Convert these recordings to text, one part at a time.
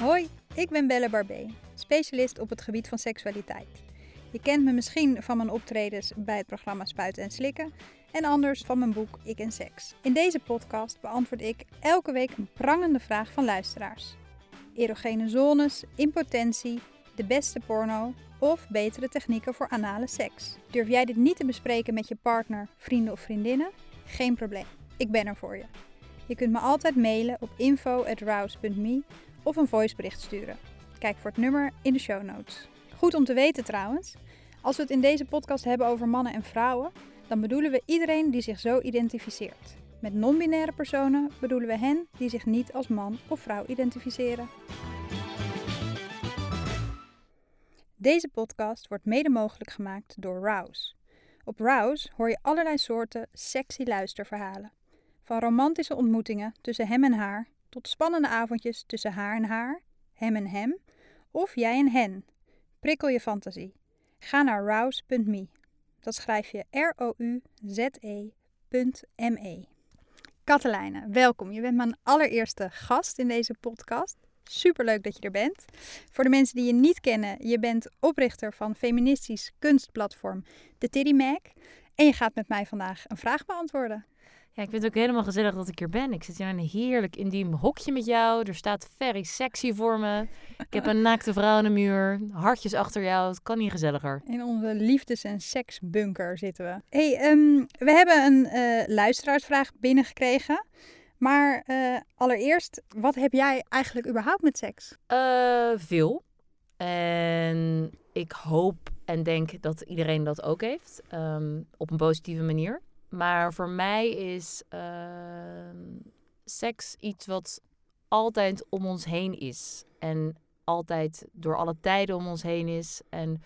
Hoi, ik ben Belle Barbé, specialist op het gebied van seksualiteit. Je kent me misschien van mijn optredens bij het programma Spuiten en Slikken en anders van mijn boek Ik en Seks. In deze podcast beantwoord ik elke week een prangende vraag van luisteraars. Erogene zones, impotentie, de beste porno of betere technieken voor anale seks. Durf jij dit niet te bespreken met je partner, vrienden of vriendinnen? Geen probleem, ik ben er voor je. Je kunt me altijd mailen op info.rouse.me of een voicebericht sturen. Kijk voor het nummer in de show notes. Goed om te weten trouwens, als we het in deze podcast hebben over mannen en vrouwen, dan bedoelen we iedereen die zich zo identificeert. Met non-binaire personen bedoelen we hen die zich niet als man of vrouw identificeren. Deze podcast wordt mede mogelijk gemaakt door Rouse. Op Rouse hoor je allerlei soorten sexy luisterverhalen. Van romantische ontmoetingen tussen hem en haar tot spannende avondjes tussen haar en haar, hem en hem of jij en hen. Prikkel je fantasie. Ga naar rouse.me. Dat schrijf je R-O-U-Z-E.me. Katelijne, welkom. Je bent mijn allereerste gast in deze podcast. Superleuk dat je er bent. Voor de mensen die je niet kennen, je bent oprichter van feministisch kunstplatform The Tiddy Mag. En je gaat met mij vandaag een vraag beantwoorden. Ja, ik vind het ook helemaal gezellig dat ik hier ben. Ik zit hier in een heerlijk intiem hokje met jou. Er staat very sexy voor me. Ik heb een naakte vrouw aan de muur. Hartjes achter jou. Het kan niet gezelliger. In onze liefdes- en seksbunker zitten we. hey, ehm, we hebben een uh, luisteraarsvraag binnengekregen. Maar uh, allereerst, wat heb jij eigenlijk überhaupt met seks? Uh, veel. En ik hoop en denk dat iedereen dat ook heeft. Um, op een positieve manier. Maar voor mij is uh, seks iets wat altijd om ons heen is. En altijd door alle tijden om ons heen is. En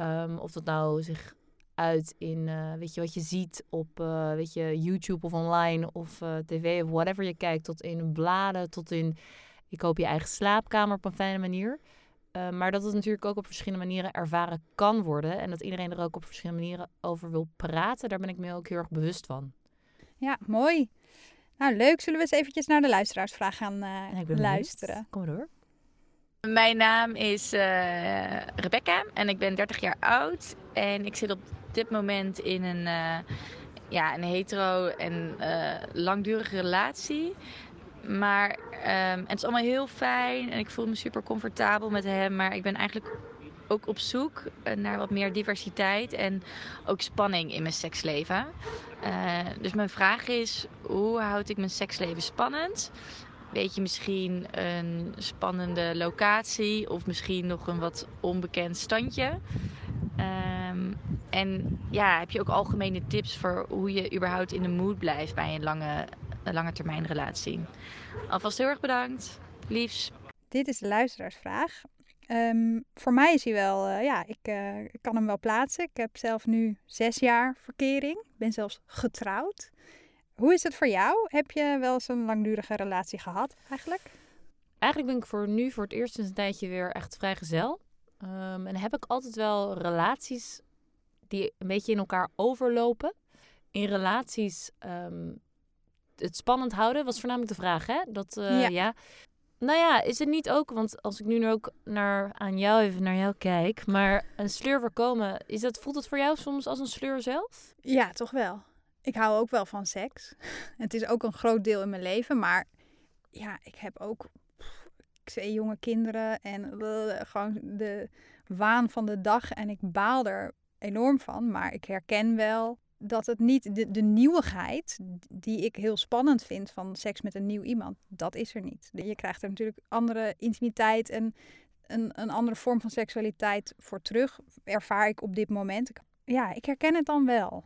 um, of dat nou zich uit in, uh, weet je, wat je ziet op, uh, weet je, YouTube of online of uh, tv of whatever je kijkt. Tot in bladen, tot in, ik koop je eigen slaapkamer op een fijne manier. Uh, maar dat het natuurlijk ook op verschillende manieren ervaren kan worden. En dat iedereen er ook op verschillende manieren over wil praten. Daar ben ik me ook heel erg bewust van. Ja, mooi. Nou, leuk. Zullen we eens eventjes naar de luisteraarsvraag gaan uh, luisteren? Kom maar door. Mijn naam is uh, Rebecca en ik ben 30 jaar oud. En ik zit op dit moment in een, ja, een hetero en langdurige relatie. Maar um, het is allemaal heel fijn en ik voel me super comfortabel met hem. Maar ik ben eigenlijk ook op zoek naar wat meer diversiteit en ook spanning in mijn seksleven. Uh, dus mijn vraag is: hoe houd ik mijn seksleven spannend? Weet je misschien een spannende locatie of misschien nog een wat onbekend standje? Um, en ja, heb je ook algemene tips voor hoe je überhaupt in de mood blijft bij een lange lange termijn relatie. Alvast heel erg bedankt. Liefs. Dit is de luisteraarsvraag. Um, voor mij is hij wel, uh, ja, ik uh, kan hem wel plaatsen. Ik heb zelf nu zes jaar verkering. Ik ben zelfs getrouwd. Hoe is het voor jou? Heb je wel eens een langdurige relatie gehad eigenlijk? Eigenlijk ben ik voor nu voor het eerst sinds een tijdje weer echt vrijgezel. Um, en heb ik altijd wel relaties die een beetje in elkaar overlopen. In relaties um, het spannend houden was voornamelijk de vraag, hè? Dat, uh, ja. ja. Nou ja, is het niet ook, want als ik nu ook naar, aan jou even naar jou kijk, maar een sleur voorkomen, is dat, voelt het voor jou soms als een sleur zelf? Ja, toch wel. Ik hou ook wel van seks. Het is ook een groot deel in mijn leven, maar ja, ik heb ook twee jonge kinderen en uh, gewoon de waan van de dag en ik baal er enorm van, maar ik herken wel dat het niet de, de nieuwigheid die ik heel spannend vind van seks met een nieuw iemand, dat is er niet. Je krijgt er natuurlijk andere intimiteit en een, een andere vorm van seksualiteit voor terug, ervaar ik op dit moment. Ja, ik herken het dan wel.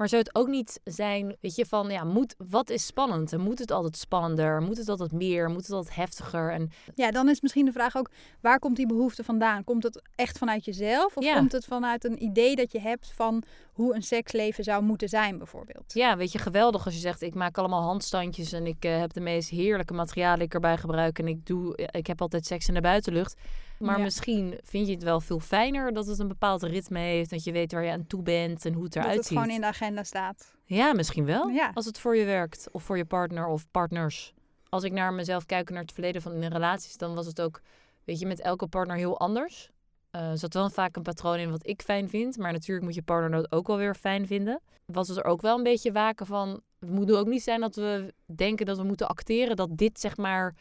Maar zou het ook niet zijn, weet je, van ja, moet, wat is spannend? En moet het altijd spannender? Moet het altijd meer? Moet het altijd heftiger? En... Ja, dan is misschien de vraag ook, waar komt die behoefte vandaan? Komt het echt vanuit jezelf? Of ja. komt het vanuit een idee dat je hebt van hoe een seksleven zou moeten zijn, bijvoorbeeld? Ja, weet je, geweldig als je zegt, ik maak allemaal handstandjes en ik uh, heb de meest heerlijke materialen ik erbij gebruik en ik, doe, ik heb altijd seks in de buitenlucht. Maar ja. misschien vind je het wel veel fijner dat het een bepaald ritme heeft. Dat je weet waar je aan toe bent en hoe het eruit ziet. Dat het gewoon in de agenda staat. Ja, misschien wel. Ja. Als het voor je werkt. Of voor je partner of partners. als ik naar mezelf kijk naar het verleden van in relaties, dan was het ook, weet je, met elke partner heel anders. Uh, er zat wel vaak een patroon in wat ik fijn vind. Maar natuurlijk moet je partner dat ook wel weer fijn vinden. Was het er ook wel een beetje waken van... Het moet ook niet zijn dat we denken dat we moeten acteren... dat dit zeg maar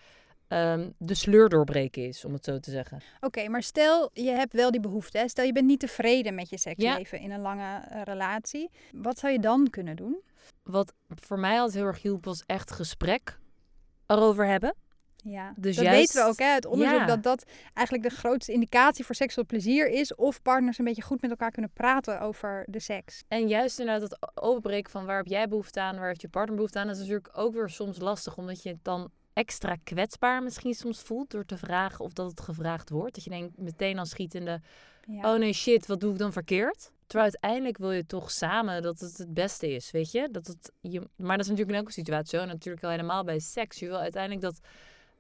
um, de sleur doorbreken is, om het zo te zeggen. Oké, maar stel je hebt wel die behoefte. Hè? Stel je bent niet tevreden met je seksleven in een lange uh, relatie. Wat zou je dan kunnen doen? Wat voor mij altijd heel erg hielp was echt gesprek erover hebben. Ja, dus dat juist, weten we ook hè, uit onderzoek dat dat eigenlijk de grootste indicatie voor seksueel plezier is. Of partners een beetje goed met elkaar kunnen praten over de seks. En juist inderdaad het openbreken van waar heb jij behoefte aan, waar heeft je partner behoefte aan. Dat is natuurlijk ook weer soms lastig, omdat je dan extra kwetsbaar misschien soms voelt door te vragen of dat het gevraagd wordt. Dat je denkt meteen al schietende, ja. oh nee shit, wat doe ik dan verkeerd? Terwijl uiteindelijk wil je toch samen dat het het beste is, weet je? Dat het, je maar dat is natuurlijk in elke situatie zo. Natuurlijk al helemaal bij seks. Je wil uiteindelijk dat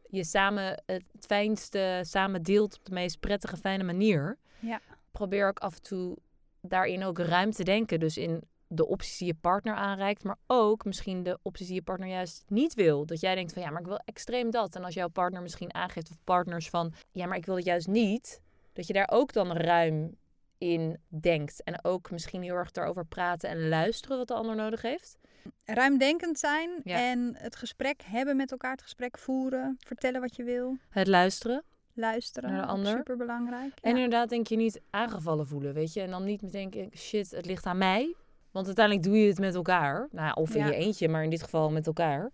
je samen het fijnste samen deelt op de meest prettige, fijne manier. Ja. Probeer ook af en toe daarin ook ruim te denken. Dus in de opties die je partner aanreikt, maar ook misschien de opties die je partner juist niet wil. Dat jij denkt van ja, maar ik wil extreem dat. En als jouw partner misschien aangeeft of partners van ja, maar ik wil het juist niet, dat je daar ook dan ruim in denkt. En ook misschien heel erg daarover praten en luisteren wat de ander nodig heeft ruimdenkend zijn en het gesprek hebben met elkaar, het gesprek voeren, vertellen wat je wil. Het luisteren. Luisteren, naar de ander. super belangrijk. En inderdaad denk je niet aangevallen voelen, weet je. En dan niet meteen denken, shit, het ligt aan mij. Want uiteindelijk doe je het met elkaar. Nou, of in je eentje, maar in dit geval met elkaar.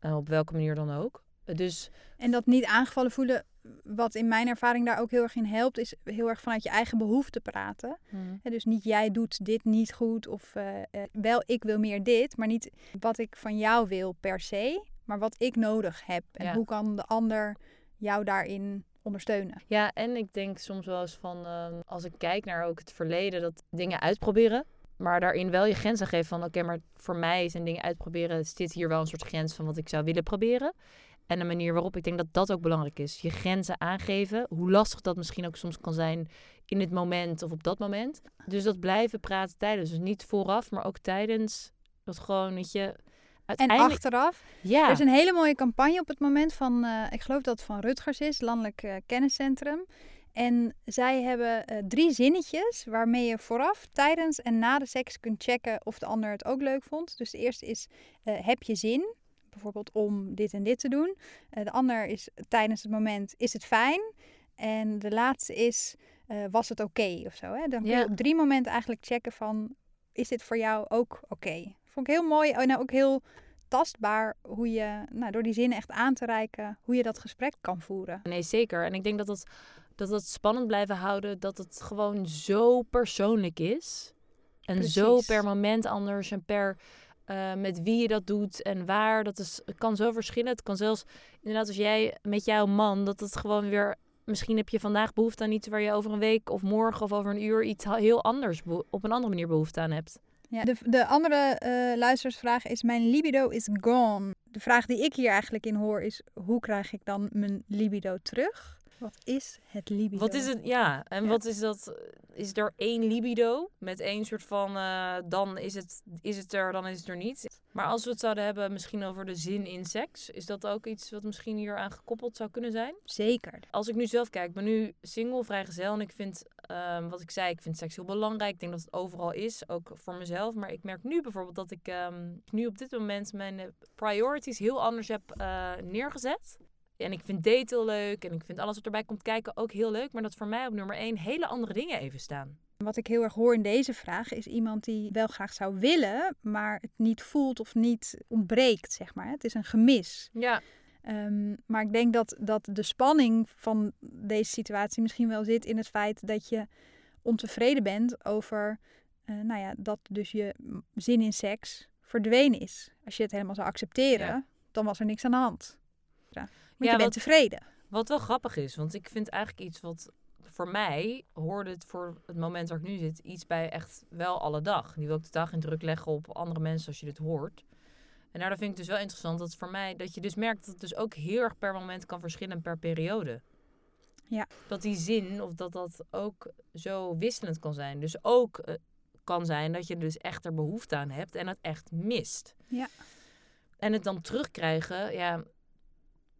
Uh, op welke manier dan ook. Dus... En dat niet aangevallen voelen, wat in mijn ervaring daar ook heel erg in helpt, is heel erg vanuit je eigen behoefte praten. Hmm. dus niet jij doet dit niet goed of uh, wel ik wil meer dit, maar niet wat ik van jou wil per se, maar wat ik nodig heb. En hoe kan de ander jou daarin ondersteunen. Ja, en ik denk soms wel eens van, uh, als ik kijk naar ook het verleden, dat dingen uitproberen. Maar daarin wel je grenzen geven van, oké, maar voor mij zijn dingen uitproberen, zit hier wel een soort grens van wat ik zou willen proberen. En de manier waarop ik denk dat dat ook belangrijk is. Je grenzen aangeven, hoe lastig dat misschien ook soms kan zijn in het moment of op dat moment. Dus dat blijven praten tijdens. Dus niet vooraf, maar ook tijdens. Dat gewoon, weet je... Uiteindelijk... En achteraf. Ja. Er is een hele mooie campagne op het moment van, uh, ik geloof dat het van Rutgers is, Landelijk uh, Kenniscentrum. En zij hebben uh, drie zinnetjes waarmee je vooraf, tijdens en na de seks kunt checken of de ander het ook leuk vond. Dus de eerste is, heb je zin? bijvoorbeeld om dit en dit te doen. Uh, de ander is tijdens het moment, is het fijn? En de laatste is, was het oké okay, of zo. Hè? Dan kun je op drie momenten eigenlijk checken van, is dit voor jou ook oké? Vond ik heel mooi en nou ook heel tastbaar hoe je, nou, door die zinnen echt aan te reiken, hoe je dat gesprek kan voeren. Nee, zeker. En ik denk dat het, dat het spannend blijven houden, dat het gewoon zo persoonlijk is. En zo per moment anders en per uh, met wie je dat doet en waar. Dat is, het kan zo verschillen. Het kan zelfs, inderdaad, als jij met jouw man, dat het gewoon weer. Misschien heb je vandaag behoefte aan iets waar je over een week of morgen of over een uur iets heel anders op een andere manier behoefte aan hebt. Ja, de, de andere uh, luistersvraag is: Mijn libido is gone. De vraag die ik hier eigenlijk in hoor is: hoe krijg ik dan mijn libido terug? Wat is het libido? Wat is het? Ja, en wat is dat? Is er één libido met één soort van uh, dan is het, is het er, dan is het er niet. Maar als we het zouden hebben misschien over de zin in seks, is dat ook iets wat misschien hier aan gekoppeld zou kunnen zijn? Zeker. Als ik nu zelf kijk, ik ben nu single, vrijgezel en ik vind, um, wat ik zei, ik vind seks heel belangrijk. Ik denk dat het overal is, ook voor mezelf. Maar ik merk nu bijvoorbeeld dat ik um, nu op dit moment mijn priorities heel anders heb uh, neergezet. En ik vind date heel leuk en ik vind alles wat erbij komt kijken ook heel leuk. Maar dat voor mij op nummer één hele andere dingen even staan. Wat ik heel erg hoor in deze vraag is iemand die wel graag zou willen, maar het niet voelt of niet ontbreekt, zeg maar. Het is een gemis. Ja. Um, maar ik denk dat, dat de spanning van deze situatie misschien wel zit in het feit dat je ontevreden bent over, uh, nou ja, dat dus je zin in seks verdwenen is. Als je het helemaal zou accepteren, dan was er niks aan de hand. Ja ja, je bent wat, tevreden. Wat wel grappig is, want ik vind eigenlijk iets wat voor mij hoorde het voor het moment waar ik nu zit iets bij echt wel alle dag. Die wil ik de dag in druk leggen op andere mensen als je dit hoort. En daardoor vind ik dus wel interessant dat voor mij dat je dus merkt dat het dus ook heel erg per moment kan verschillen per periode. Ja. Dat die zin of dat dat ook zo wisselend kan zijn. Dus ook uh, kan zijn dat je dus echt er behoefte aan hebt en het echt mist. Ja. En het dan terugkrijgen, ja,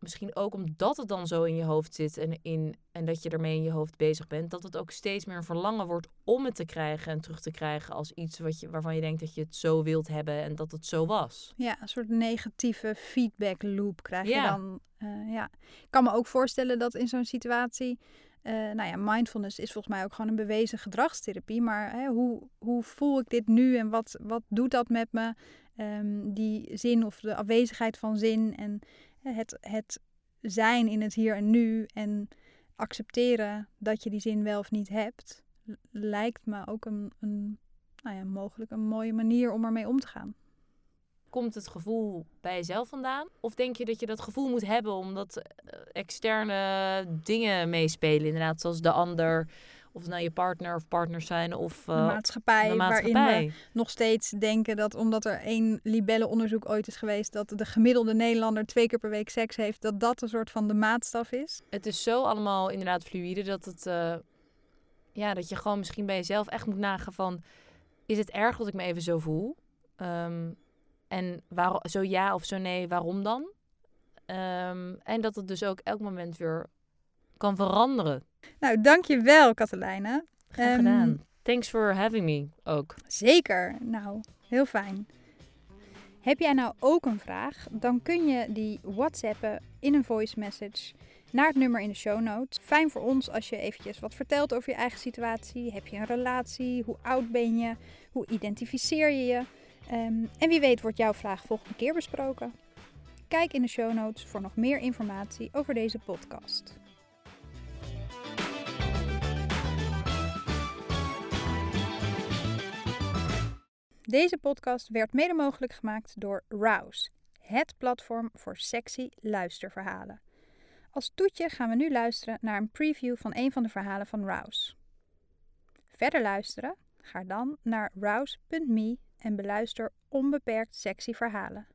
misschien ook omdat het dan zo in je hoofd zit en, in, en dat je ermee in je hoofd bezig bent, dat het ook steeds meer een verlangen wordt om het te krijgen en terug te krijgen als iets wat je, waarvan je denkt dat je het zo wilt hebben en dat het zo was. Ja, een soort negatieve feedback loop krijg je dan. Eh, ja. Ik kan me ook voorstellen dat in zo'n situatie. eh, nou ja, mindfulness is volgens mij ook gewoon een bewezen gedragstherapie. Maar hè, hoe, hoe voel ik dit nu en wat, wat doet dat met me? Ehm, die zin of de afwezigheid van zin en het, het zijn in het hier en nu en accepteren dat je die zin wel of niet hebt, lijkt me ook een, een nou ja, mogelijk een mooie manier om ermee om te gaan. Komt het gevoel bij jezelf vandaan? Of denk je dat je dat gevoel moet hebben omdat eh, externe dingen meespelen? Inderdaad, zoals de ander, of het nou je partner of partners zijn, of de eh, maatschappij, de waarin we nog steeds denken dat omdat er één libellenonderzoek ooit is geweest, dat de gemiddelde Nederlander twee keer per week seks heeft, dat dat een soort van de maatstaf is. Het is zo allemaal inderdaad fluïde dat het, eh, ja, dat je gewoon misschien bij jezelf echt moet nagaan van, is het erg dat ik me even zo voel? Ehm, en waarom, zo ja of zo nee, waarom dan? Ehm, en dat het dus ook elk moment weer kan veranderen. Nou, dankjewel Katelijne. Graag Ehm, gedaan. Thanks for having me ook. Zeker. Nou, heel fijn. Heb jij nou ook een vraag? Dan kun je die whatsappen in een voice message naar het nummer in de show notes. Fijn voor ons als je eventjes wat vertelt over je eigen situatie. Heb je een relatie? Hoe oud ben je? Hoe identificeer je je? Ehm, en wie weet wordt jouw vraag volgende keer besproken. Kijk in de show notes voor nog meer informatie over deze podcast. Deze podcast werd mede mogelijk gemaakt door Rouse, het platform voor sexy luisterverhalen. Als toetje gaan we nu luisteren naar een preview van een van de verhalen van Rouse. Verder luisteren? Ga dan naar rouse.me en beluister onbeperkt sexy verhalen.